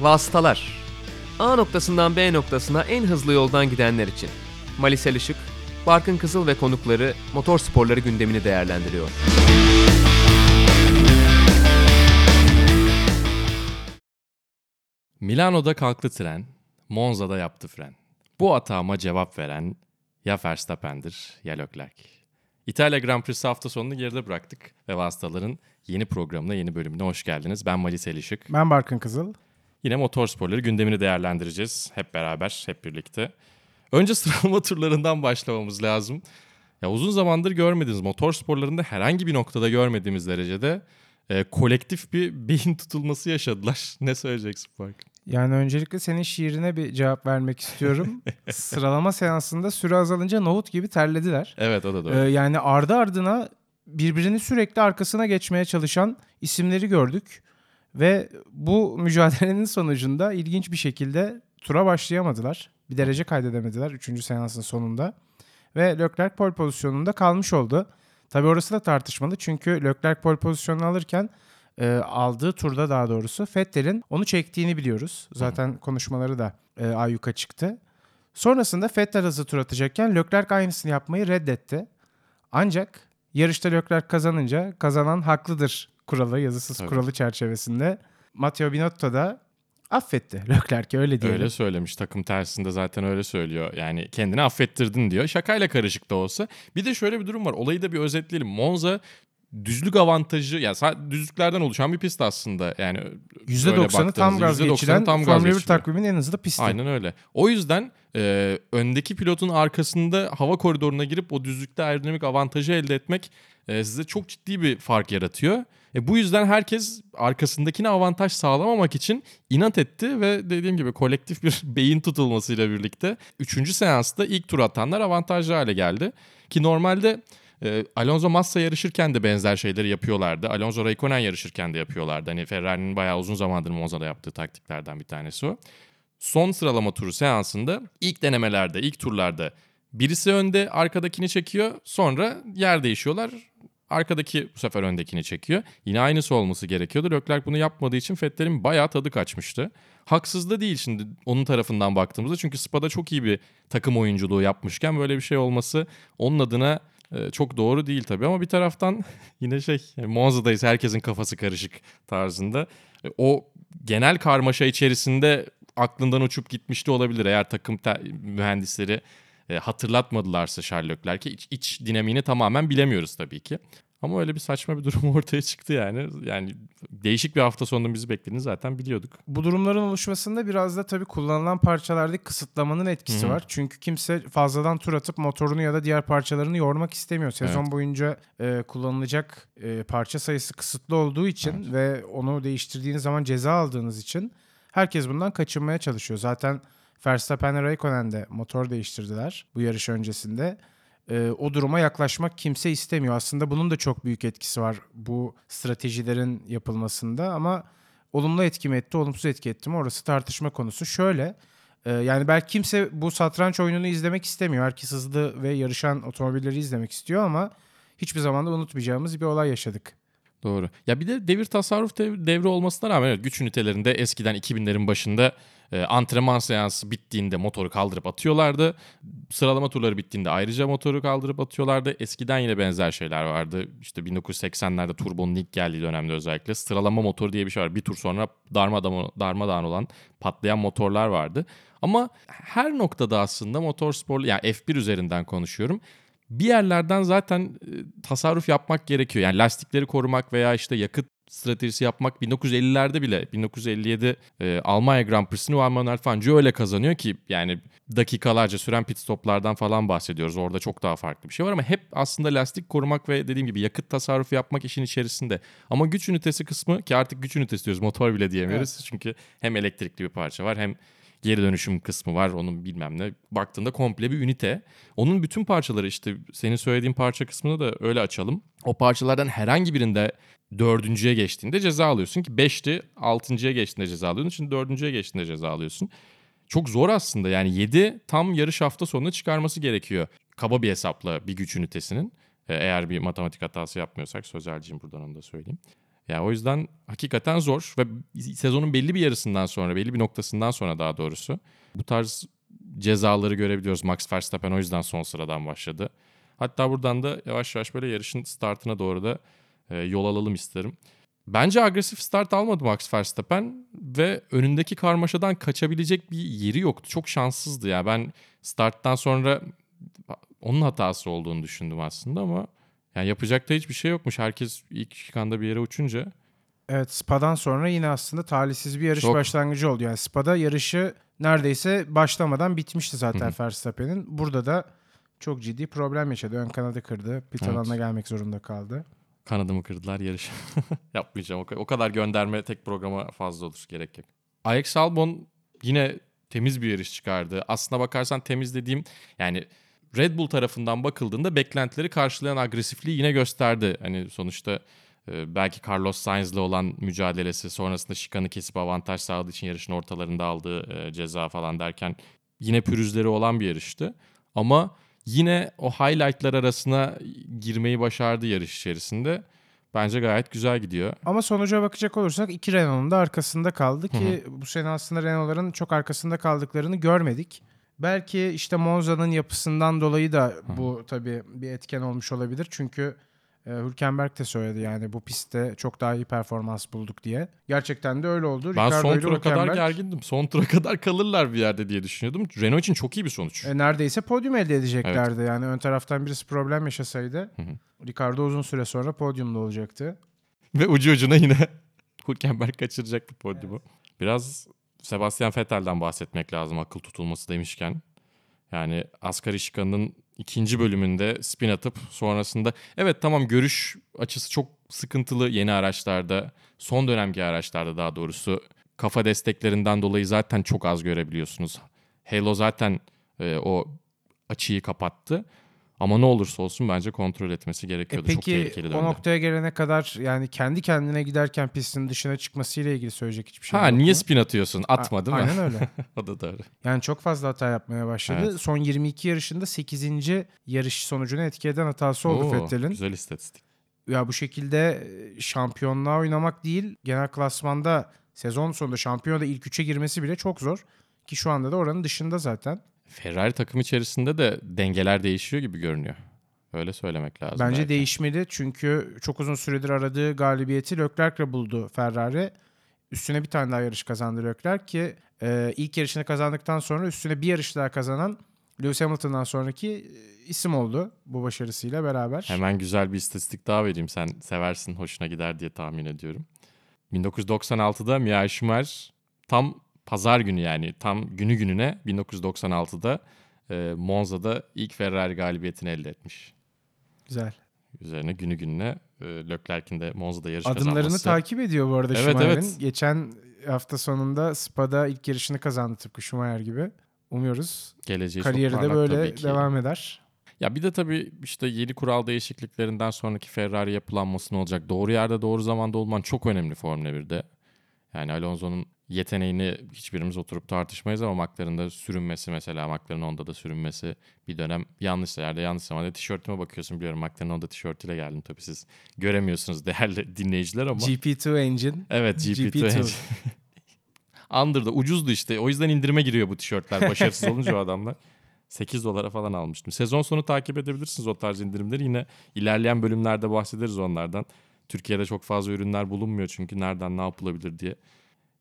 Vasıtalar A noktasından B noktasına en hızlı yoldan gidenler için. Malisel Işık, Barkın Kızıl ve konukları motor sporları gündemini değerlendiriyor. Milano'da kalktı tren, Monza'da yaptı fren. Bu atağıma cevap veren ya Verstappen'dir ya Leclerc. İtalya Grand Prix'si hafta sonunu geride bıraktık ve Vasıtaların yeni programına, yeni bölümüne hoş geldiniz. Ben Malis Elişik. Ben Barkın Kızıl. Yine motor sporları gündemini değerlendireceğiz hep beraber, hep birlikte. Önce sıralama turlarından başlamamız lazım. Ya uzun zamandır görmediğiniz motor sporlarında herhangi bir noktada görmediğimiz derecede e, kolektif bir beyin tutulması yaşadılar. ne söyleyeceksin Barkın? Yani öncelikle senin şiirine bir cevap vermek istiyorum. Sıralama seansında süre azalınca nohut gibi terlediler. Evet o da doğru. Ee, yani ardı ardına birbirini sürekli arkasına geçmeye çalışan isimleri gördük. Ve bu mücadelenin sonucunda ilginç bir şekilde tura başlayamadılar. Bir derece kaydedemediler 3. seansın sonunda. Ve Leclerc pole pozisyonunda kalmış oldu. Tabi orası da tartışmalı çünkü Leclerc pole pozisyonunu alırken e, aldığı turda daha doğrusu Vettel'in onu çektiğini biliyoruz. Zaten konuşmaları da e, ayyuka çıktı. Sonrasında Vettel hızlı tur atacakken Leclerc aynısını yapmayı reddetti. Ancak yarışta Leclerc kazanınca kazanan haklıdır kuralı, yazısız Tabii. kuralı çerçevesinde Matteo Binotto da affetti Leclerc'i öyle diyelim. Öyle söylemiş takım tersinde zaten öyle söylüyor. Yani kendini affettirdin diyor. Şakayla karışık da olsa. Bir de şöyle bir durum var. Olayı da bir özetleyelim. Monza düzlük avantajı yani sadece düzlüklerden oluşan bir pist aslında. Yani böyle %90'ı tam gaz %90'ı geçiren tam gaz Formula 1 geçiriyor. takviminin en hızlı pisti. Aynen öyle. O yüzden e, öndeki pilotun arkasında hava koridoruna girip o düzlükte aerodinamik avantajı elde etmek e, size çok ciddi bir fark yaratıyor. E, bu yüzden herkes arkasındakine avantaj sağlamamak için inat etti ve dediğim gibi kolektif bir beyin tutulmasıyla birlikte 3. seansta ilk tur atanlar avantajlı hale geldi. Ki normalde e, Alonso Massa yarışırken de benzer şeyleri yapıyorlardı. Alonso Raikkonen yarışırken de yapıyorlardı. Hani Ferrari'nin bayağı uzun zamandır Monza'da yaptığı taktiklerden bir tanesi o son sıralama turu seansında ilk denemelerde, ilk turlarda birisi önde arkadakini çekiyor. Sonra yer değişiyorlar. Arkadaki bu sefer öndekini çekiyor. Yine aynısı olması gerekiyordu. Leclerc bunu yapmadığı için Vettel'in bayağı tadı kaçmıştı. Haksız da değil şimdi onun tarafından baktığımızda. Çünkü Spa'da çok iyi bir takım oyunculuğu yapmışken böyle bir şey olması onun adına e, çok doğru değil tabii. Ama bir taraftan yine şey Monza'dayız herkesin kafası karışık tarzında. E, O genel karmaşa içerisinde aklından uçup gitmiş de olabilir eğer takım mühendisleri e, hatırlatmadılarsa Charles Leclerc'i iç, iç dinamiğini tamamen bilemiyoruz tabii ki. Ama öyle bir saçma bir durum ortaya çıktı yani. Yani değişik bir hafta sonunun bizi beklediğini zaten biliyorduk. Bu durumların oluşmasında biraz da tabii kullanılan parçalardaki kısıtlamanın etkisi Hı hı. var. Çünkü kimse fazladan tur atıp motorunu ya da diğer parçalarını yormak istemiyor. Sezon Evet. boyunca e, kullanılacak e, parça sayısı kısıtlı olduğu için ve onu değiştirdiğiniz zaman ceza aldığınız için herkes bundan kaçınmaya çalışıyor. Zaten Verstappen ve Raikkonen de motor değiştirdiler bu yarış öncesinde. E, o duruma yaklaşmak kimse istemiyor. Aslında bunun da çok büyük etkisi var bu stratejilerin yapılmasında ama olumlu etki mi etti, olumsuz etki etti mi orası tartışma konusu. Şöyle e, yani belki kimse bu satranç oyununu izlemek istemiyor. Herkes hızlı ve yarışan otomobilleri izlemek istiyor ama hiçbir zaman da unutmayacağımız bir olay yaşadık. Doğru. Ya bir de devir tasarruf dev- devri olmasına rağmen evet, güç ünitelerinde eskiden 2000'lerin başında e, antrenman seansı bittiğinde motoru kaldırıp atıyorlardı. Sıralama turları bittiğinde ayrıca motoru kaldırıp atıyorlardı. Eskiden yine benzer şeyler vardı. İşte 1980'lerde turbonun ilk geldiği dönemde özellikle sıralama motoru diye bir şey var. Bir tur sonra darmadağın, darmadağın olan patlayan motorlar vardı. Ama her noktada aslında motor spor yani F1 üzerinden konuşuyorum bir yerlerden zaten e, tasarruf yapmak gerekiyor. Yani lastikleri korumak veya işte yakıt stratejisi yapmak 1950'lerde bile 1957 e, Almanya Grand Prix'sini Juan Manuel Fangio öyle kazanıyor ki yani dakikalarca süren pit stoplardan falan bahsediyoruz. Orada çok daha farklı bir şey var ama hep aslında lastik korumak ve dediğim gibi yakıt tasarrufu yapmak işin içerisinde. Ama güç ünitesi kısmı ki artık güç ünitesi diyoruz motor bile diyemiyoruz. Çünkü hem elektrikli bir parça var hem geri dönüşüm kısmı var onun bilmem ne. Baktığında komple bir ünite. Onun bütün parçaları işte senin söylediğin parça kısmını da öyle açalım. O parçalardan herhangi birinde dördüncüye geçtiğinde ceza alıyorsun ki beşti altıncıya geçtiğinde ceza alıyorsun. Şimdi dördüncüye geçtiğinde ceza alıyorsun. Çok zor aslında yani 7 tam yarış hafta sonuna çıkarması gerekiyor. Kaba bir hesapla bir güç ünitesinin. Ee, Eğer bir matematik hatası yapmıyorsak sözelciyim buradan onu da söyleyeyim. Ya o yüzden hakikaten zor ve sezonun belli bir yarısından sonra, belli bir noktasından sonra daha doğrusu bu tarz cezaları görebiliyoruz. Max Verstappen o yüzden son sıradan başladı. Hatta buradan da yavaş yavaş böyle yarışın startına doğru da e, yol alalım isterim. Bence agresif start almadı Max Verstappen ve önündeki karmaşadan kaçabilecek bir yeri yoktu. Çok şanssızdı ya. Ben starttan sonra onun hatası olduğunu düşündüm aslında ama yani yapacak da hiçbir şey yokmuş. Herkes ilk şikanda bir yere uçunca. Evet Spa'dan sonra yine aslında talihsiz bir yarış Çok. başlangıcı oldu. Yani Spa'da yarışı neredeyse başlamadan bitmişti zaten Verstappen'in. Burada da çok ciddi problem yaşadı. Ön kanadı kırdı. Pit Evet. alanına gelmek zorunda kaldı. Kanadımı kırdılar yarış. Yapmayacağım. O kadar gönderme tek programa fazla olur. Gerek yok. Alex Albon yine temiz bir yarış çıkardı. Aslına bakarsan temiz dediğim yani Red Bull tarafından bakıldığında beklentileri karşılayan agresifliği yine gösterdi. Hani sonuçta e, belki Carlos Sainz'le olan mücadelesi sonrasında şikanı kesip avantaj sağladığı için yarışın ortalarında aldığı e, ceza falan derken yine pürüzleri olan bir yarıştı. Ama yine o highlightlar arasına girmeyi başardı yarış içerisinde. Bence gayet güzel gidiyor. Ama sonuca bakacak olursak iki Renault'un da arkasında kaldı ki bu sene aslında Renault'ların çok arkasında kaldıklarını görmedik. Belki işte Monza'nın yapısından dolayı da bu tabii bir etken olmuş olabilir. Çünkü e, Hülkenberg de söyledi yani bu pistte çok daha iyi performans bulduk diye. Gerçekten de öyle oldu. Ben Ricardo son tura kadar Hülkenberg, gergindim. Son tura kadar kalırlar bir yerde diye düşünüyordum. Renault için çok iyi bir sonuç. e, neredeyse podyum elde edeceklerdi. Yani ön taraftan birisi problem yaşasaydı Ricardo uzun süre sonra podyumda olacaktı. Ve ucu ucuna yine Hülkenberg kaçıracak bu podyumu. Biraz Sebastian Vettel'den bahsetmek lazım akıl tutulması demişken. Yani asgari şikanın ikinci bölümünde spin atıp sonrasında evet tamam görüş açısı çok sıkıntılı yeni araçlarda. Son dönemki araçlarda daha doğrusu kafa desteklerinden dolayı zaten çok az görebiliyorsunuz. Halo zaten e, o açıyı kapattı. Ama ne olursa olsun bence kontrol etmesi E gerekiyordu. çok peki tehlikeli o döndü. noktaya gelene kadar yani kendi kendine giderken pistin dışına çıkmasıyla ilgili söyleyecek hiçbir şey Ha yok niye mu? spin atıyorsun? Atma değil mi? Aynen öyle. o da doğru. Yani çok fazla hata yapmaya başladı. Evet. Son 22 yarışında 8. yarış sonucunu etki eden hatası oldu Oo, Vettel'in. Güzel istatistik. Ya bu şekilde e, şampiyonluğa oynamak değil, genel klasmanda sezon sonunda şampiyonada ilk 3'e girmesi bile çok zor. Ki şu anda da oranın dışında zaten. Ferrari takım içerisinde de dengeler değişiyor gibi görünüyor. Öyle söylemek lazım. Bence belki. değişmeli çünkü çok uzun süredir aradığı galibiyeti Leclerc'le buldu Ferrari. Üstüne bir tane daha yarış kazandı Leclerc ki e, ilk yarışını kazandıktan sonra üstüne bir yarış daha kazanan Lewis Hamilton'dan sonraki e, isim oldu bu başarısıyla beraber. Hemen güzel bir istatistik daha vereyim. Sen seversin, hoşuna gider diye tahmin ediyorum. 1996'da Mia Schumacher tam pazar günü yani tam günü gününe 1996'da e, Monza'da ilk Ferrari galibiyetini elde etmiş. Güzel. Üzerine günü gününe e, Leclerc'in de Monza'da yarış Adımlarını kazanması. takip ediyor bu arada Evet, Schumacher'in. evet. Geçen hafta sonunda Spa'da ilk yarışını kazandı tıpkı Schumacher gibi. Umuyoruz Geleceği kariyeri de böyle devam eder. Ya bir de tabii işte yeni kural değişikliklerinden sonraki Ferrari yapılanması ne olacak? Doğru yerde doğru zamanda olman çok önemli Formula 1'de. Yani Alonso'nun yeteneğini hiçbirimiz oturup tartışmayız ama McLaren'ın da sürünmesi mesela McLaren Honda'da da sürünmesi bir dönem yanlış yerde yanlış zamanda tişörtüme bakıyorsun biliyorum McLaren Honda tişörtüyle geldim tabii siz göremiyorsunuz değerli dinleyiciler ama. GP2 engine. Evet GP2. GP2. Under'da ucuzdu işte. O yüzden indirime giriyor bu tişörtler. Başarısız olunca o adamlar. 8 dolara falan almıştım. Sezon sonu takip edebilirsiniz o tarz indirimleri. Yine ilerleyen bölümlerde bahsederiz onlardan. Türkiye'de çok fazla ürünler bulunmuyor çünkü nereden ne yapılabilir diye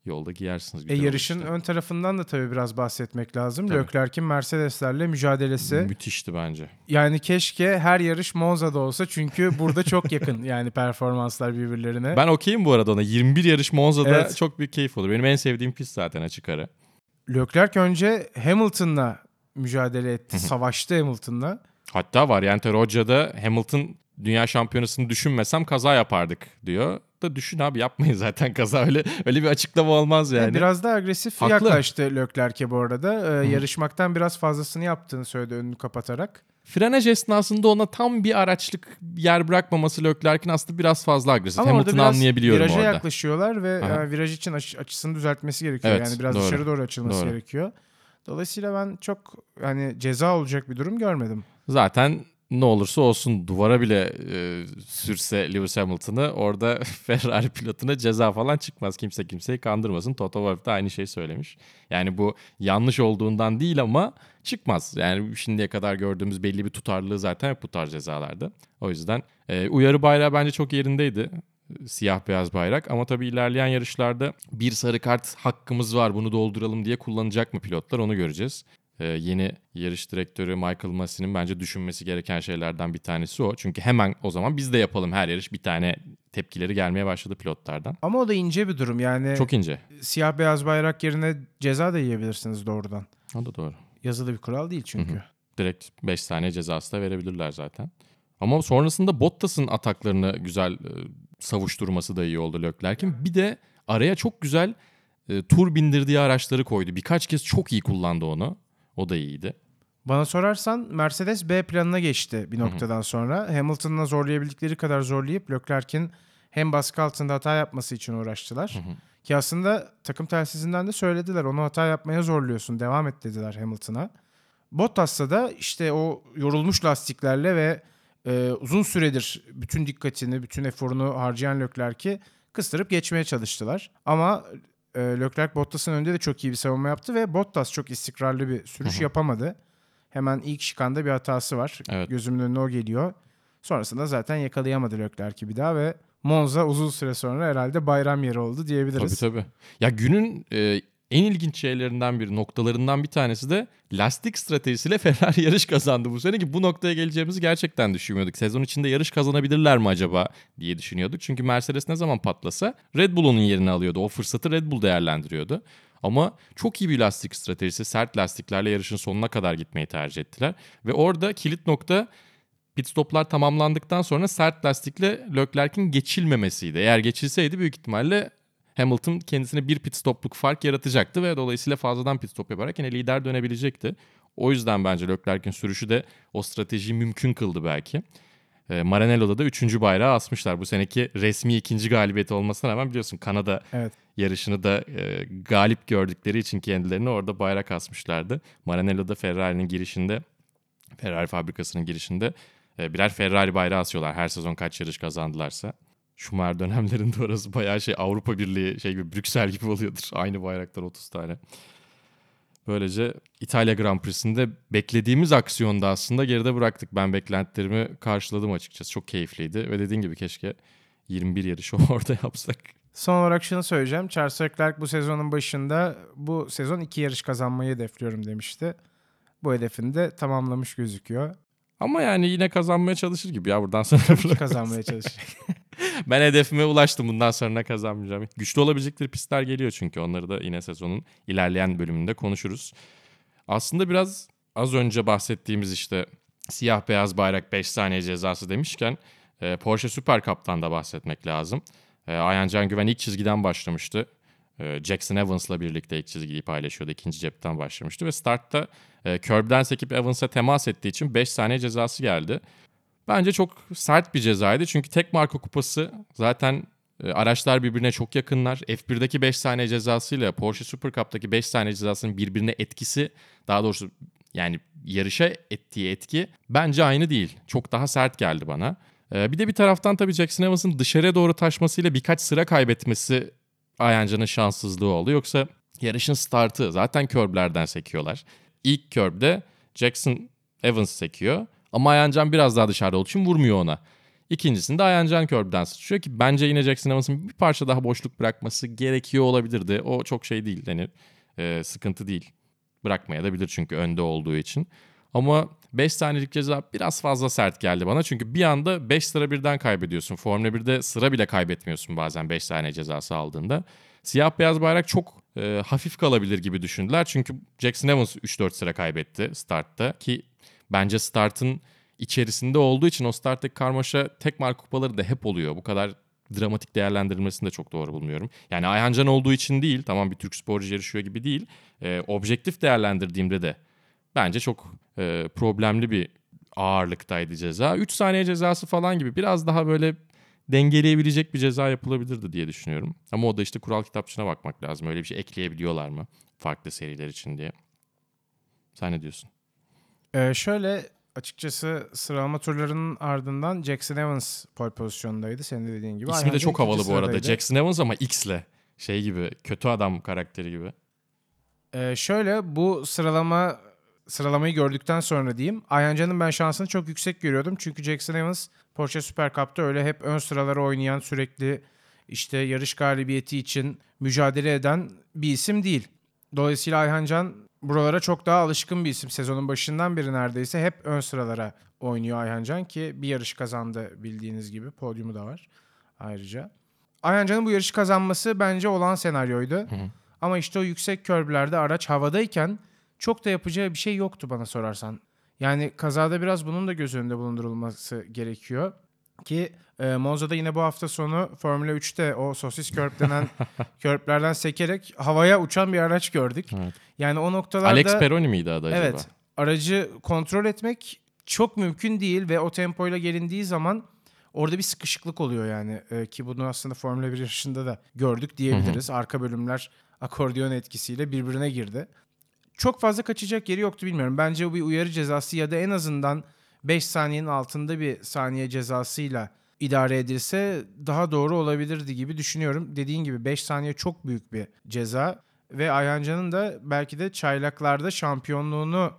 yolda giyersiniz. E, yarışın işte. ön tarafından da tabii biraz bahsetmek lazım. Tabii. Leclerc'in Mercedes'lerle mücadelesi. Müthişti bence. Yani keşke her yarış Monza'da olsa çünkü burada çok yakın yani performanslar birbirlerine. Ben okeyim bu arada ona. 21 yarış Monza'da Evet. çok büyük keyif olur. Benim en sevdiğim pist zaten açık ara. Leclerc önce Hamilton'la mücadele etti. Savaştı Hamilton'la. Hatta Variante Roja'da Hamilton dünya şampiyonasını düşünmesem kaza yapardık diyor. Da düşün abi yapmayın zaten kaza öyle öyle bir açıklama olmaz yani. Biraz daha agresif Haklı. yaklaştı Leclerc'e bu arada. Ee, yarışmaktan biraz fazlasını yaptığını söyledi önünü kapatarak. Frenaj esnasında ona tam bir araçlık yer bırakmaması Leclerc'in aslında biraz fazla agresif. Ama Hamilton'ı anlayabiliyorum viraja orada. yaklaşıyorlar ve Aha. e, viraj için aç- açısını düzeltmesi gerekiyor. Evet, yani biraz doğru. dışarı doğru açılması Doğru. gerekiyor. Dolayısıyla ben çok hani ceza olacak bir durum görmedim. Zaten ne olursa olsun duvara bile e, sürse Lewis Hamilton'ı orada Ferrari pilotuna ceza falan çıkmaz. Kimse kimseyi kandırmasın. Toto Wolff da aynı şeyi söylemiş. Yani bu yanlış olduğundan değil ama çıkmaz. Yani şimdiye kadar gördüğümüz belli bir tutarlılığı zaten bu tarz cezalarda. O yüzden e, uyarı bayrağı bence çok yerindeydi. Siyah beyaz bayrak ama tabii ilerleyen yarışlarda bir sarı kart hakkımız var bunu dolduralım diye kullanacak mı pilotlar onu göreceğiz. Ee, yeni yarış direktörü Michael Massey'nin bence düşünmesi gereken şeylerden bir tanesi o. Çünkü hemen o zaman biz de yapalım her yarış bir tane tepkileri gelmeye başladı pilotlardan. Ama o da ince bir durum. Yani Çok ince. siyah beyaz bayrak yerine ceza da yiyebilirsiniz doğrudan. O da doğru. Yazılı bir kural değil çünkü. Hı hı. Direkt 5 saniye cezası da verebilirler zaten. Ama sonrasında Bottas'ın ataklarını güzel e, savuşturması da iyi oldu Leclerc'in. Bir de araya çok güzel e, tur bindirdiği araçları koydu. Birkaç kez çok iyi kullandı onu. O da iyiydi. Bana sorarsan Mercedes B planına geçti bir noktadan sonra. Hamilton'la zorlayabildikleri kadar zorlayıp Leclerc'in hem baskı altında hata yapması için uğraştılar. Ki aslında takım telsizinden de söylediler. Onu hata yapmaya zorluyorsun. Devam et dediler Hamilton'a. Bottas'ta da işte o yorulmuş lastiklerle ve e, uzun süredir bütün dikkatini, bütün eforunu harcayan Leclerc'i kıstırıp geçmeye çalıştılar. Ama e, Leclerc Bottas'ın önünde de çok iyi bir savunma yaptı ve Bottas çok istikrarlı bir sürüş yapamadı. Hemen ilk şikanda bir hatası var. Evet. Gözümün önüne o geliyor. Sonrasında zaten yakalayamadı Leclerc'i bir daha ve Monza uzun süre sonra herhalde bayram yeri oldu diyebiliriz. Tabii tabii. Ya günün e, en ilginç şeylerinden bir noktalarından bir tanesi de lastik stratejisiyle Ferrari yarış kazandı bu sene ki bu noktaya geleceğimizi gerçekten düşünmüyorduk. Sezon içinde yarış kazanabilirler mi acaba diye düşünüyorduk. Çünkü Mercedes ne zaman patlasa Red Bull onun yerini alıyordu. O fırsatı Red Bull değerlendiriyordu. Ama çok iyi bir lastik stratejisi. Sert lastiklerle yarışın sonuna kadar gitmeyi tercih ettiler. Ve orada kilit nokta pit stoplar tamamlandıktan sonra sert lastikle Leclerc'in geçilmemesiydi. Eğer geçilseydi büyük ihtimalle Hamilton kendisine bir pit stopluk fark yaratacaktı ve dolayısıyla fazladan pit stop yaparak yine lider dönebilecekti. O yüzden bence Leclerc'in sürüşü de o stratejiyi mümkün kıldı belki. E, Maranello'da da üçüncü bayrağı asmışlar. Bu seneki resmi ikinci galibiyeti olmasına rağmen biliyorsun Kanada Evet. yarışını da e, galip gördükleri için kendilerini orada bayrak asmışlardı. Maranello'da Ferrari'nin girişinde, Ferrari fabrikasının girişinde e, birer Ferrari bayrağı asıyorlar her sezon kaç yarış kazandılarsa. Schumacher dönemlerinde orası bayağı şey Avrupa Birliği şey gibi Brüksel gibi oluyordur. Aynı bayraklar 30 tane. Böylece İtalya Grand Prix'sinde beklediğimiz aksiyonda aslında geride bıraktık. Ben beklentilerimi karşıladım açıkçası. Çok keyifliydi ve dediğin gibi keşke 21 yarışı orada yapsak. Son olarak şunu söyleyeceğim. Charles Leclerc bu sezonun başında bu sezon iki yarış kazanmayı hedefliyorum demişti. Bu hedefini de tamamlamış gözüküyor. Ama yani yine kazanmaya çalışır gibi ya buradan sonra. Tabii kazanmaya çalışacak. ben hedefime ulaştım. Bundan sonra kazanmayacağım. Güçlü olabilecekleri pistler geliyor çünkü. Onları da yine sezonun ilerleyen bölümünde konuşuruz. Aslında biraz az önce bahsettiğimiz işte siyah beyaz bayrak 5 saniye cezası demişken e, Porsche Super Cup'tan da bahsetmek lazım. E, Ayhan Can Güven ilk çizgiden başlamıştı. E, Jackson Evans'la birlikte ilk çizgiyi paylaşıyordu. ikinci cepten başlamıştı ve startta e, curb'den sekip Evans'a temas ettiği için 5 saniye cezası geldi. Bence çok sert bir cezaydı. Çünkü tek marka kupası zaten e, araçlar birbirine çok yakınlar. F1'deki 5 saniye cezasıyla Porsche Super Cup'taki 5 saniye cezasının birbirine etkisi daha doğrusu yani yarışa ettiği etki bence aynı değil. Çok daha sert geldi bana. E, bir de bir taraftan tabii Jackson Evans'ın dışarıya doğru taşmasıyla birkaç sıra kaybetmesi Ayancan'ın şanssızlığı oldu. Yoksa yarışın startı zaten körblerden sekiyorlar. İlk körbde Jackson Evans sekiyor. Ama Ayancan biraz daha dışarıda olduğu için vurmuyor ona. İkincisinde Ayancan körbden sıçrıyor ki bence yine Jackson Evans'ın bir parça daha boşluk bırakması gerekiyor olabilirdi. O çok şey değil hani e, sıkıntı değil. Bırakmaya da bilir çünkü önde olduğu için. Ama 5 saniyelik ceza biraz fazla sert geldi bana. Çünkü bir anda 5 sıra birden kaybediyorsun. Formula 1'de sıra bile kaybetmiyorsun bazen 5 saniye cezası aldığında. Siyah beyaz bayrak çok e, hafif kalabilir gibi düşündüler. Çünkü Jackson Evans 3-4 sıra kaybetti startta ki bence startın içerisinde olduğu için o starttaki karmaşa tek marka kupaları da hep oluyor. Bu kadar dramatik değerlendirilmesini de çok doğru bulmuyorum. Yani Ayhancan olduğu için değil, tamam bir Türk sporcu yarışıyor gibi değil. E, objektif değerlendirdiğimde de bence çok e, problemli bir ağırlıktaydı ceza. 3 saniye cezası falan gibi biraz daha böyle dengeleyebilecek bir ceza yapılabilirdi diye düşünüyorum. Ama o da işte kural kitapçığına bakmak lazım. Öyle bir şey ekleyebiliyorlar mı farklı seriler için diye. Sen ne diyorsun? Ee, şöyle açıkçası sıralama turlarının ardından Jackson Evans pole pozisyondaydı. Senin de dediğin gibi. İsmi Ayhan de çok havalı bu arada. Jackson Evans ama X'le. Şey gibi kötü adam karakteri gibi. Ee, şöyle bu sıralama sıralamayı gördükten sonra diyeyim. Ayhancan'ın ben şansını çok yüksek görüyordum. Çünkü Jackson Evans Porsche Super Cup'ta öyle hep ön sıralara oynayan sürekli işte yarış galibiyeti için mücadele eden bir isim değil. Dolayısıyla Ayhancan buralara çok daha alışkın bir isim. Sezonun başından beri neredeyse hep ön sıralara oynuyor Ayhancan ki bir yarış kazandı bildiğiniz gibi. Podyumu da var ayrıca. Ayhancan'ın bu yarışı kazanması bence olan senaryoydu. Ama işte o yüksek körbülerde araç havadayken çok da yapacağı bir şey yoktu bana sorarsan. Yani kazada biraz bunun da göz önünde bulundurulması gerekiyor. Ki e, Monza'da yine bu hafta sonu Formula 3'te o sosis körp denen körplerden sekerek havaya uçan bir araç gördük. Evet. Yani o noktalarda... Alex Peroni miydi adı acaba? Evet. Aracı kontrol etmek çok mümkün değil ve o tempoyla gelindiği zaman orada bir sıkışıklık oluyor yani. Ee, ki bunu aslında Formula 1 yarışında da gördük diyebiliriz. Arka bölümler akordeon etkisiyle birbirine girdi. Çok fazla kaçacak yeri yoktu bilmiyorum. Bence bu bir uyarı cezası ya da en azından 5 saniyenin altında bir saniye cezasıyla idare edilse daha doğru olabilirdi gibi düşünüyorum. Dediğin gibi 5 saniye çok büyük bir ceza ve Ayhancan'ın da belki de çaylaklarda şampiyonluğunu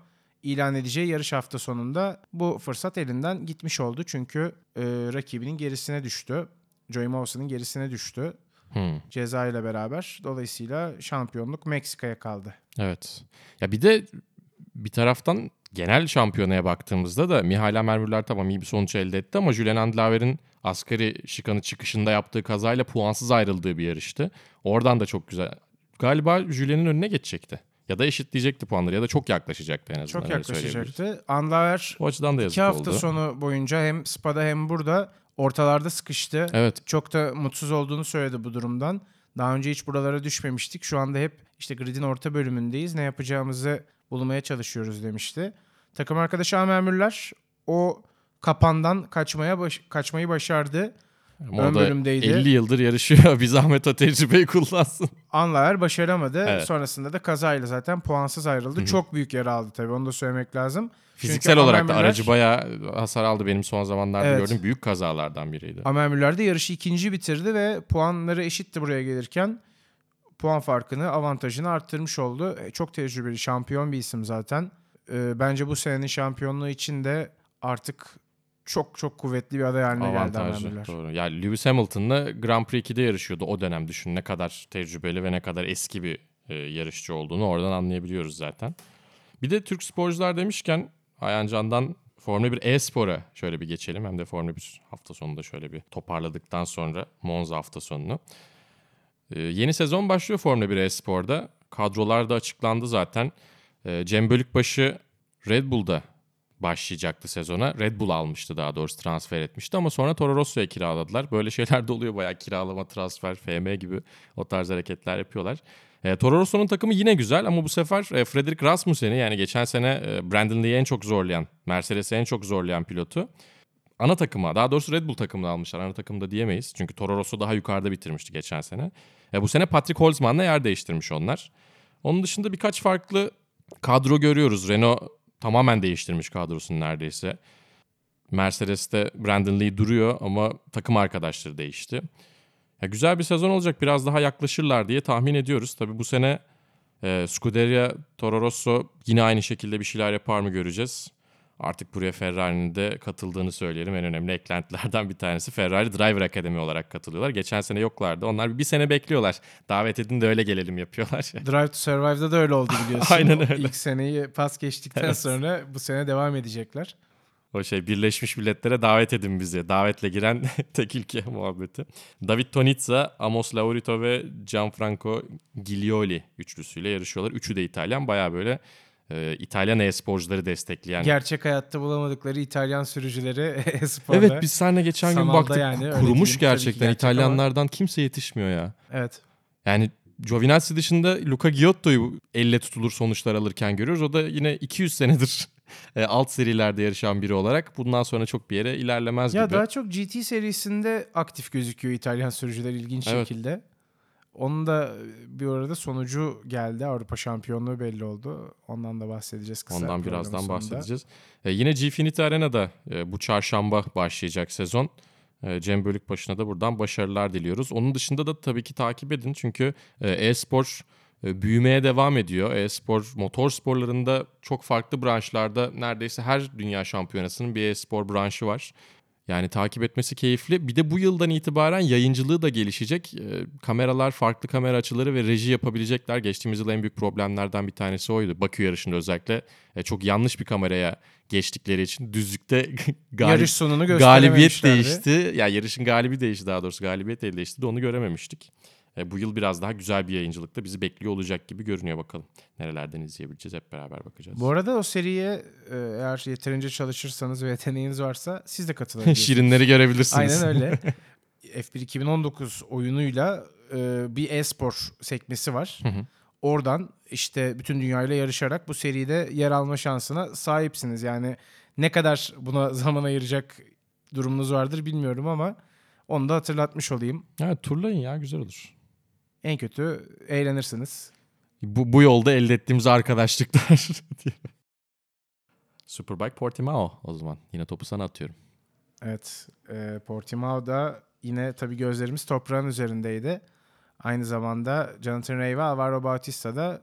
ilan edeceği yarış hafta sonunda bu fırsat elinden gitmiş oldu. Çünkü e, rakibinin gerisine düştü. Joey Mawson'ın gerisine düştü Hmm. ceza ile beraber. Dolayısıyla şampiyonluk Meksika'ya kaldı. Evet. Ya bir de bir taraftan genel şampiyonaya baktığımızda da Mihail Mermürler tamam iyi bir sonuç elde etti ama Julian Andlaver'in asgari şikanı çıkışında yaptığı kazayla puansız ayrıldığı bir yarıştı. Oradan da çok güzel. Galiba Julian'ın önüne geçecekti. Ya da eşitleyecekti puanları ya da çok yaklaşacaktı en azından. Çok yaklaşacaktı. Anlaver O açıdan da yazık iki hafta oldu. sonu boyunca hem Spa'da hem burada ortalarda sıkıştı. Evet. Çok da mutsuz olduğunu söyledi bu durumdan. Daha önce hiç buralara düşmemiştik. Şu anda hep işte gridin orta bölümündeyiz. Ne yapacağımızı bulmaya çalışıyoruz demişti. Takım arkadaşı Amer Müller o kapandan kaçmaya baş- kaçmayı başardı. Ama Ön da bölümdeydi. 50 yıldır yarışıyor. bir zahmet o tecrübeyi kullansın. Anlaver başaramadı. Evet. Sonrasında da kazayla zaten puansız ayrıldı. Çok büyük yara aldı tabii onu da söylemek lazım. Fiziksel Çünkü olarak da Amer Müller- aracı bayağı hasar aldı benim son zamanlarda Evet. gördüğüm büyük kazalardan biriydi. Amer Müller de yarışı ikinci bitirdi ve puanları eşitti buraya gelirken. Puan farkını, avantajını arttırmış oldu. E, Çok tecrübeli, şampiyon bir isim zaten. E, bence bu senenin şampiyonluğu için de artık çok çok kuvvetli bir aday haline geldi Amer Avantajlı. Doğru. Yani Lewis Hamilton'la Grand Prix 2'de yarışıyordu o dönem. Düşün ne kadar tecrübeli ve ne kadar eski bir e, yarışçı olduğunu oradan anlayabiliyoruz zaten. Bir de Türk sporcular demişken Ayhan Can'dan Formula 1 e-spora şöyle bir geçelim. Hem de Formula 1 hafta sonunda şöyle bir toparladıktan sonra Monza hafta sonunu. E, yeni sezon başlıyor Formula 1 e-sporda. Kadrolar da açıklandı zaten. E, Cem Bölükbaşı Red Bull'da başlayacaktı sezona. Red Bull almıştı daha doğrusu transfer etmişti ama sonra Toro Rosso'ya kiraladılar. Böyle şeyler de oluyor bayağı kiralama, transfer, FM gibi o tarz hareketler yapıyorlar. E, Toro Rosso'nun takımı yine güzel ama bu sefer e, Frederick Rasmussen'i yani geçen sene e, Brandon Lee'yi en çok zorlayan, Mercedes'i en çok zorlayan pilotu ana takıma daha doğrusu Red Bull takımını almışlar. Ana takımda diyemeyiz. Çünkü Toro Rosso daha yukarıda bitirmişti geçen sene. E, bu sene Patrick Holzman'la yer değiştirmiş onlar. Onun dışında birkaç farklı kadro görüyoruz. Renault tamamen değiştirmiş kadrosunu neredeyse. Mercedes'te Brandon Lee duruyor ama takım arkadaşları değişti. Ya güzel bir sezon olacak. Biraz daha yaklaşırlar diye tahmin ediyoruz. Tabii bu sene e, Scuderia Toro Rosso yine aynı şekilde bir şeyler yapar mı göreceğiz. Artık buraya Ferrari'nin de katıldığını söyleyelim. En önemli eklentilerden bir tanesi Ferrari Driver Academy olarak katılıyorlar. Geçen sene yoklardı. Onlar bir sene bekliyorlar. Davet edin de öyle gelelim yapıyorlar. Drive to Survive'da da öyle oldu biliyorsun. Aynen öyle. İlk seneyi pas geçtikten Evet. sonra bu sene devam edecekler. O şey Birleşmiş Milletler'e davet edin bizi. Davetle giren tek ülke muhabbeti. David Tonizza, Amos Laurito ve Gianfranco Giglioli üçlüsüyle yarışıyorlar. Üçü de İtalyan. Baya böyle e, İtalyan e-sporcuları destekleyen. Gerçek hayatta bulamadıkları İtalyan sürücüleri e-sporda. Evet biz seninle geçen gün baktık. yani, kurumuş diyeyim. Gerçekten. gerçek ama- İtalyanlardan kimse yetişmiyor ya. Evet. Yani Giovinazzi dışında Luca Giotto'yu elle tutulur sonuçlar alırken görüyoruz. O da yine 200 senedir e, alt serilerde yarışan biri olarak bundan sonra çok bir yere ilerlemez Ya gibi. daha çok GT serisinde aktif gözüküyor İtalyan sürücüler ilginç Evet. şekilde. Onun da bir arada sonucu geldi. Avrupa şampiyonluğu belli oldu. Ondan da bahsedeceğiz kısa. Ondan birazdan sonunda. bahsedeceğiz. E, yine Gfinity Arena'da e, bu çarşamba başlayacak sezon. E, Cem Bölükbaşı'na da buradan başarılar diliyoruz. Onun dışında da tabii ki takip edin çünkü e, e-spor e, büyümeye devam ediyor. E-spor, motor sporlarında çok farklı branşlarda neredeyse her dünya şampiyonasının bir e-spor branşı var. Yani takip etmesi keyifli. Bir de bu yıldan itibaren yayıncılığı da gelişecek. E, kameralar, farklı kamera açıları ve reji yapabilecekler. Geçtiğimiz yıl en büyük problemlerden bir tanesi oydu. Bakü yarışında özellikle e, çok yanlış bir kameraya geçtikleri için düzlükte galip, Yarış sonunu galibiyet değişti. Ya yarışın galibi değişti daha doğrusu. Galibiyet el değişti de onu görememiştik. E, bu yıl biraz daha güzel bir yayıncılıkta bizi bekliyor olacak gibi görünüyor bakalım. Nerelerden izleyebileceğiz hep beraber bakacağız. Bu arada o seriye e, eğer yeterince çalışırsanız ve yeteneğiniz varsa siz de katılabilirsiniz. Şirinleri görebilirsiniz. Aynen öyle. F1 2019 oyunuyla e, bir e-spor sekmesi var. Hı hı. Oradan işte bütün dünyayla yarışarak bu seride yer alma şansına sahipsiniz. Yani ne kadar buna zaman ayıracak durumunuz vardır bilmiyorum ama onu da hatırlatmış olayım. Evet turlayın ya güzel olur. En kötü eğlenirsiniz. Bu, bu yolda elde ettiğimiz arkadaşlıklar. Superbike Portimao o zaman. Yine topu sana atıyorum. Evet, e, Portimao'da yine tabii gözlerimiz toprağın üzerindeydi. Aynı zamanda Jonathan Ray ve Alvaro Bautista da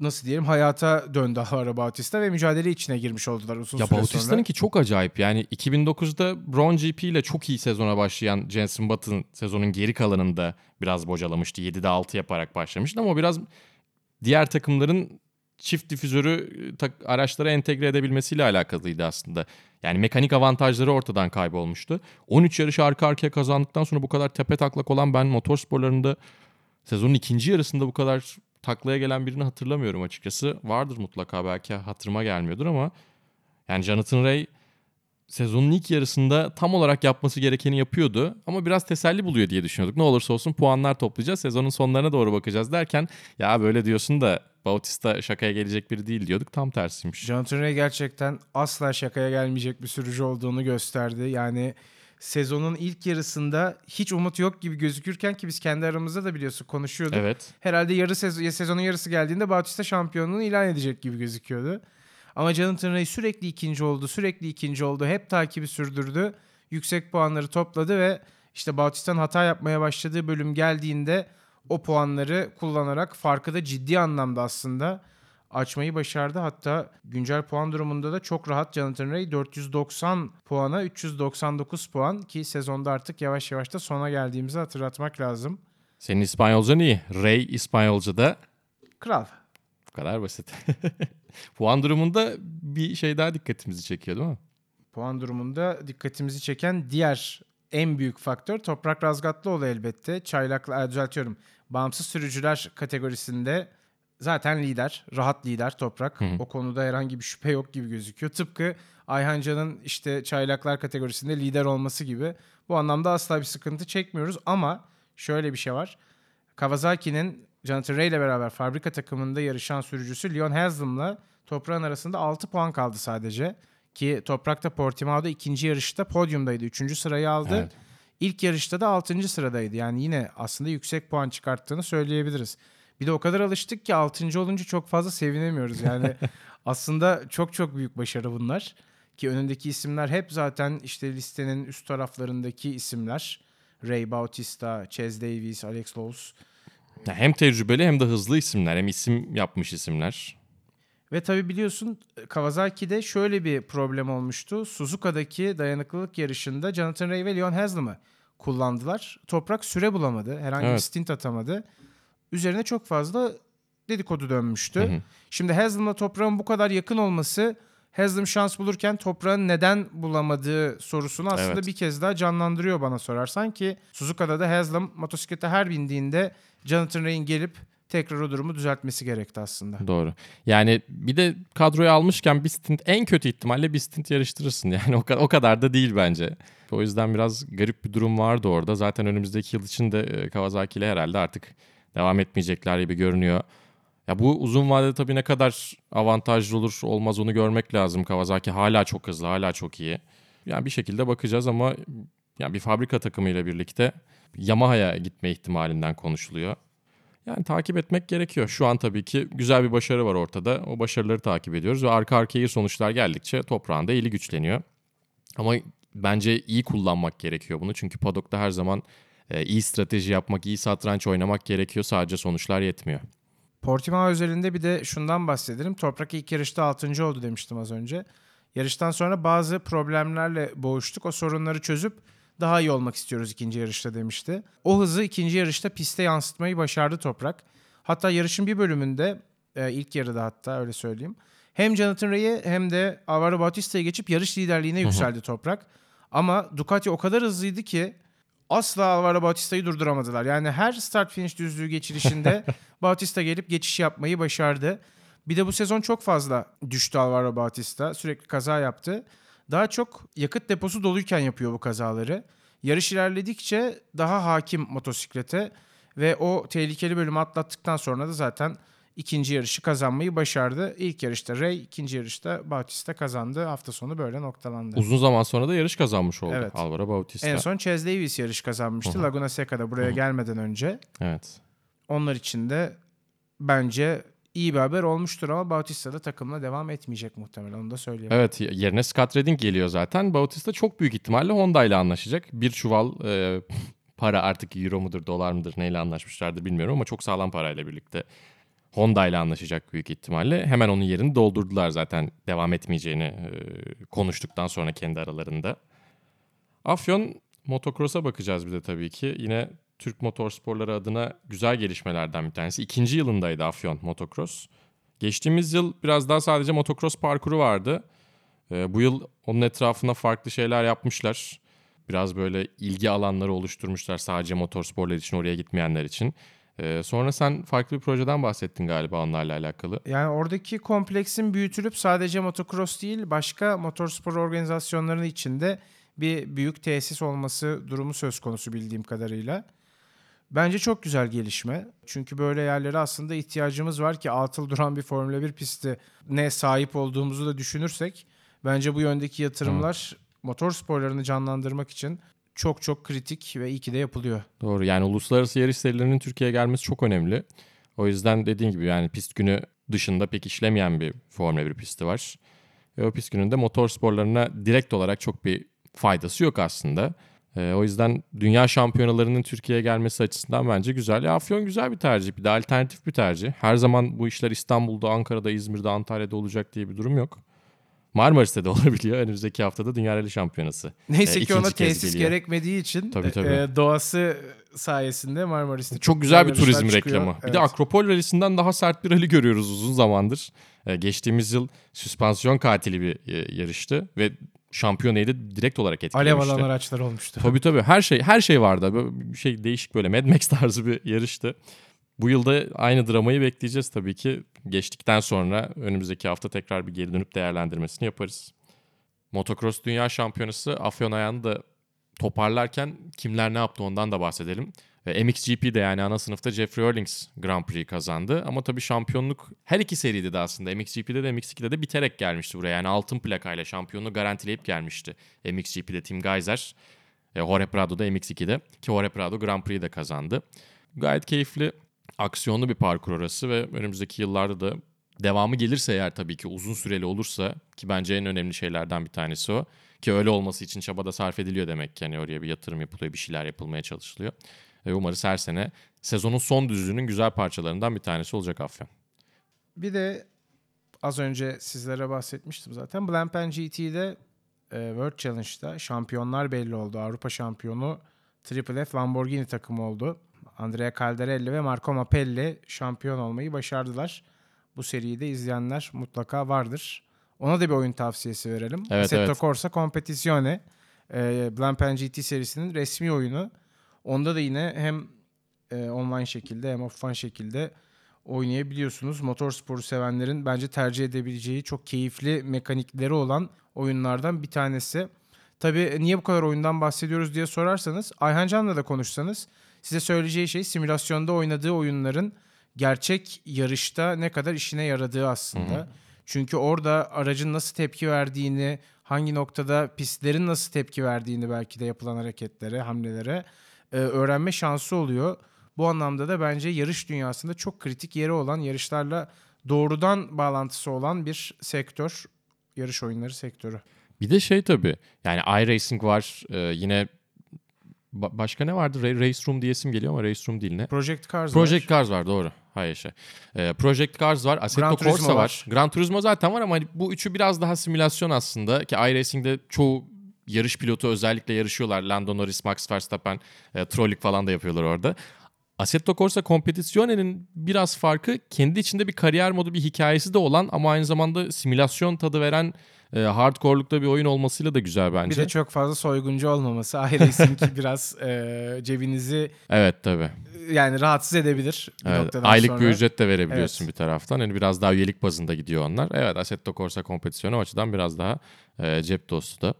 nasıl diyelim hayata döndü Alvaro Bautista ve mücadele içine girmiş oldular uzun Ya süre Bautista'nın sonra. ki çok acayip. Yani 2009'da Brown GP ile çok iyi sezona başlayan Jenson Button sezonun geri kalanında biraz bocalamıştı. 7'de 6 yaparak başlamıştı ama o biraz diğer takımların çift difüzörü e, tak- araçlara entegre edebilmesiyle alakalıydı aslında. Yani mekanik avantajları ortadan kaybolmuştu. 13 yarışı arka arkaya kazandıktan sonra bu kadar tepe taklak olan ben motorsporlarında sezonun ikinci yarısında bu kadar taklaya gelen birini hatırlamıyorum açıkçası. Vardır mutlaka belki hatırıma gelmiyordur ama yani Jonathan Ray sezonun ilk yarısında tam olarak yapması gerekeni yapıyordu ama biraz teselli buluyor diye düşünüyorduk. Ne olursa olsun puanlar toplayacağız. Sezonun sonlarına doğru bakacağız derken ya böyle diyorsun da Bautista şakaya gelecek biri değil diyorduk. Tam tersiymiş. Jonathan Ray gerçekten asla şakaya gelmeyecek bir sürücü olduğunu gösterdi. Yani sezonun ilk yarısında hiç umut yok gibi gözükürken ki biz kendi aramızda da biliyorsun konuşuyorduk. Evet. Herhalde yarı sezon, sezonun yarısı geldiğinde Bautista şampiyonluğunu ilan edecek gibi gözüküyordu. Ama Jonathan Ray sürekli ikinci oldu, sürekli ikinci oldu. Hep takibi sürdürdü. Yüksek puanları topladı ve işte Bautista'nın hata yapmaya başladığı bölüm geldiğinde o puanları kullanarak farkı da ciddi anlamda aslında açmayı başardı. Hatta güncel puan durumunda da çok rahat Jonathan Ray 490 puana 399 puan ki sezonda artık yavaş yavaş da sona geldiğimizi hatırlatmak lazım. Senin İspanyolcan iyi. Ray İspanyolca'da Kral. bu kadar basit. Puan durumunda bir şey daha dikkatimizi çekiyor değil mi? Puan durumunda dikkatimizi çeken diğer en büyük faktör Toprak Razgatlıoğlu elbette. Çaylakla e, düzeltiyorum. Bağımsız sürücüler kategorisinde zaten lider, rahat lider Toprak. Hı hı. O konuda herhangi bir şüphe yok gibi gözüküyor. Tıpkı Ayhan Can'ın işte çaylaklar kategorisinde lider olması gibi. Bu anlamda asla bir sıkıntı çekmiyoruz ama şöyle bir şey var. Kawasaki'nin Jonathan Ray ile beraber fabrika takımında yarışan sürücüsü Leon Haslam'la Toprak'ın arasında 6 puan kaldı sadece. Ki Toprak'ta Portimao'da ikinci yarışta podyumdaydı. Üçüncü sırayı aldı. Evet. İlk yarışta da 6. sıradaydı. Yani yine aslında yüksek puan çıkarttığını söyleyebiliriz. Bir de o kadar alıştık ki 6. olunca çok fazla sevinemiyoruz. Yani aslında çok çok büyük başarı bunlar. Ki önündeki isimler hep zaten işte listenin üst taraflarındaki isimler. Ray Bautista, Chaz Davies, Alex Lowes. Ya hem tecrübeli hem de hızlı isimler. Hem isim yapmış isimler. Ve tabii biliyorsun Kawasaki'de şöyle bir problem olmuştu. Suzuka'daki dayanıklılık yarışında Jonathan Ray ve Leon Haslam'ı kullandılar. Toprak süre bulamadı. Herhangi bir Evet. stint atamadı. Üzerine çok fazla dedikodu dönmüştü. Hı hı. Şimdi Haslam'la Toprak'ın bu kadar yakın olması Haslam şans bulurken Toprak'ın neden bulamadığı sorusunu aslında Evet. bir kez daha canlandırıyor bana sorarsan ki Suzuka'da da Haslam motosiklete her bindiğinde Jonathan Ray'in gelip tekrar o durumu düzeltmesi gerekti aslında. Doğru. Yani bir de kadroya almışken bir stint en kötü ihtimalle bir stint yarıştırırsın. Yani o, ka- o kadar da değil bence. O yüzden biraz garip bir durum vardı orada. Zaten önümüzdeki yıl için de e, Kawasaki ile herhalde artık devam etmeyecekler gibi görünüyor. Ya bu uzun vadede tabii ne kadar avantajlı olur olmaz onu görmek lazım. Kawasaki hala çok hızlı, hala çok iyi. Yani bir şekilde bakacağız ama yani bir fabrika takımıyla birlikte Yamaha'ya gitme ihtimalinden konuşuluyor. Yani takip etmek gerekiyor. Şu an tabii ki güzel bir başarı var ortada. O başarıları takip ediyoruz ve arka arkaya sonuçlar geldikçe toprağında eli güçleniyor. Ama bence iyi kullanmak gerekiyor bunu. Çünkü padokta her zaman iyi strateji yapmak, iyi satranç oynamak gerekiyor. Sadece sonuçlar yetmiyor. Portimao özelinde bir de şundan bahsedelim. Toprak ilk yarışta 6. oldu demiştim az önce. Yarıştan sonra bazı problemlerle boğuştuk. O sorunları çözüp daha iyi olmak istiyoruz ikinci yarışta demişti. O hızı ikinci yarışta piste yansıtmayı başardı Toprak. Hatta yarışın bir bölümünde e, ilk yarıda hatta öyle söyleyeyim. Hem Jonathan Ray'i hem de Alvaro Bautista'yı geçip yarış liderliğine yükseldi Toprak. Ama Ducati o kadar hızlıydı ki asla Alvaro Bautista'yı durduramadılar. Yani her start finish düzlüğü geçilişinde Bautista gelip geçiş yapmayı başardı. Bir de bu sezon çok fazla düştü Alvaro Bautista. Sürekli kaza yaptı. Daha çok yakıt deposu doluyken yapıyor bu kazaları. Yarış ilerledikçe daha hakim motosiklete ve o tehlikeli bölümü atlattıktan sonra da zaten ikinci yarışı kazanmayı başardı. İlk yarışta Ray, ikinci yarışta Bautista kazandı. Hafta sonu böyle noktalandı. Uzun zaman sonra da yarış kazanmış oldu Evet. Alvaro Bautista. En son Chaz Davis yarış kazanmıştı Laguna Seca'da buraya gelmeden önce. Evet. Onlar için de bence iyi bir haber olmuştur ama Bautista da takımla devam etmeyecek muhtemelen onu da söyleyeyim. Evet yerine Scott Redding geliyor zaten. Bautista çok büyük ihtimalle Honda ile anlaşacak. Bir çuval e, para artık euro mudur dolar mıdır neyle anlaşmışlardı bilmiyorum ama çok sağlam parayla birlikte Honda ile anlaşacak büyük ihtimalle. Hemen onun yerini doldurdular zaten devam etmeyeceğini e, konuştuktan sonra kendi aralarında. Afyon motocross'a bakacağız bir de tabii ki. Yine Türk motorsporları adına güzel gelişmelerden bir tanesi. İkinci yılındaydı Afyon motocross. Geçtiğimiz yıl biraz daha sadece motocross parkuru vardı. Ee, bu yıl onun etrafına farklı şeyler yapmışlar. Biraz böyle ilgi alanları oluşturmuşlar sadece motorsporlar için oraya gitmeyenler için. Ee, sonra sen farklı bir projeden bahsettin galiba onlarla alakalı. Yani oradaki kompleksin büyütülüp sadece motocross değil başka motorspor organizasyonlarının içinde bir büyük tesis olması durumu söz konusu bildiğim kadarıyla. Bence çok güzel gelişme. Çünkü böyle yerlere aslında ihtiyacımız var ki atıl duran bir Formula 1 pisti ne sahip olduğumuzu da düşünürsek bence bu yöndeki yatırımlar motor sporlarını canlandırmak için çok çok kritik ve iyi ki de yapılıyor. Doğru yani uluslararası yarış serilerinin Türkiye'ye gelmesi çok önemli. O yüzden dediğin gibi yani pist günü dışında pek işlemeyen bir Formula 1 pisti var. Ve o pist gününde motor sporlarına direkt olarak çok bir faydası yok aslında. Ee, o yüzden dünya şampiyonalarının Türkiye'ye gelmesi açısından bence güzel. Ya, Afyon güzel bir tercih. Bir de alternatif bir tercih. Her zaman bu işler İstanbul'da, Ankara'da, İzmir'de, Antalya'da olacak diye bir durum yok. Marmaris'te de olabiliyor. Önümüzdeki haftada Dünya Rally Şampiyonası. Neyse Ee, ki ona tesis geliyor. gerekmediği için Tabii, tabii. e, doğası sayesinde Marmaris'te Çok güzel bir turizm çıkıyor. reklamı. Bir Evet. de Akropol Rally'sinden daha sert bir rally görüyoruz uzun zamandır. Ee, geçtiğimiz yıl süspansiyon katili bir e, yarıştı ve şampiyonayı da direkt olarak Alev etkilemişti. alan araçlar olmuştu. Tabii tabii her şey her şey vardı. Böyle bir şey değişik böyle Mad Max tarzı bir yarıştı. Bu yılda aynı dramayı bekleyeceğiz tabii ki. Geçtikten sonra önümüzdeki hafta tekrar bir geri dönüp değerlendirmesini yaparız. Motocross Dünya Şampiyonası Afyon ayağını da toparlarken kimler ne yaptı ondan da bahsedelim. Ve MXGP'de yani ana sınıfta Jeffrey Earlings Grand Prix kazandı. Ama tabii şampiyonluk her iki seride de aslında MXGP'de de MX2'de de biterek gelmişti buraya. Yani altın plakayla şampiyonluğu garantileyip gelmişti. MXGP'de Tim Geiser, e, Jorge Prado'da MX2'de ki Jorge Prado Grand Prix'de kazandı. Gayet keyifli, aksiyonlu bir parkur orası ve önümüzdeki yıllarda da devamı gelirse eğer tabii ki uzun süreli olursa ki bence en önemli şeylerden bir tanesi o. Ki öyle olması için çaba da sarf ediliyor demek ki. Yani oraya bir yatırım yapılıyor, bir şeyler yapılmaya çalışılıyor. Ve umarız her sene sezonun son düzlüğünün güzel parçalarından bir tanesi olacak Afyon. Bir de az önce sizlere bahsetmiştim zaten. Blancpain GT'de e, World Challenge'da şampiyonlar belli oldu. Avrupa şampiyonu Triple F Lamborghini takımı oldu. Andrea Caldarelli ve Marco Mappelli şampiyon olmayı başardılar. Bu seriyi de izleyenler mutlaka vardır. Ona da bir oyun tavsiyesi verelim. Evet, Assetto evet. Corsa Competizione e, Blancpain GT serisinin resmi oyunu. Onda da yine hem e, online şekilde hem offline şekilde oynayabiliyorsunuz. Motorsporu sevenlerin bence tercih edebileceği çok keyifli mekanikleri olan oyunlardan bir tanesi. Tabii niye bu kadar oyundan bahsediyoruz diye sorarsanız Ayhan Can'la da konuşsanız size söyleyeceği şey simülasyonda oynadığı oyunların gerçek yarışta ne kadar işine yaradığı aslında. Çünkü orada aracın nasıl tepki verdiğini, hangi noktada pistlerin nasıl tepki verdiğini belki de yapılan hareketlere, hamlelere e, öğrenme şansı oluyor. Bu anlamda da bence yarış dünyasında çok kritik yeri olan yarışlarla doğrudan bağlantısı olan bir sektör. Yarış oyunları sektörü. Bir de şey tabii yani iRacing var e, yine ba- başka ne vardı? Ra- Race Room diyesim geliyor ama Race Room değil ne? Project Cars Project var. Cars var doğru. Hayır şey. E, Project Cars var. Assetto Gran Corsa var. var. Gran Turismo zaten var ama hani bu üçü biraz daha simülasyon aslında. Ki iRacing'de çoğu yarış pilotu özellikle yarışıyorlar. Lando Norris, Max Verstappen, e, trolling falan da yapıyorlar orada. Assetto Corsa Competizione'nin biraz farkı kendi içinde bir kariyer modu bir hikayesi de olan ama aynı zamanda simülasyon tadı veren e, hardcore'lukta bir oyun olmasıyla da güzel Bir bence. de çok fazla soyguncu olmaması. iRacing biraz e, cebinizi Evet tabii. yani rahatsız edebilir bir Evet, noktadan aylık sonra. bir ücret de verebiliyorsun Evet. bir taraftan. Hani biraz daha üyelik bazında gidiyor onlar. Evet Assetto Corsa kompetisyonu o açıdan biraz daha e, cep dostu da.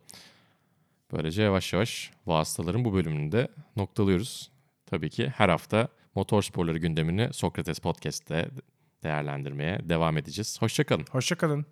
Böylece yavaş yavaş vasıtaların bu bölümünü de noktalıyoruz. Tabii ki her hafta motor sporları gündemini Sokrates Podcast'te değerlendirmeye devam edeceğiz. Hoşçakalın. Hoşçakalın.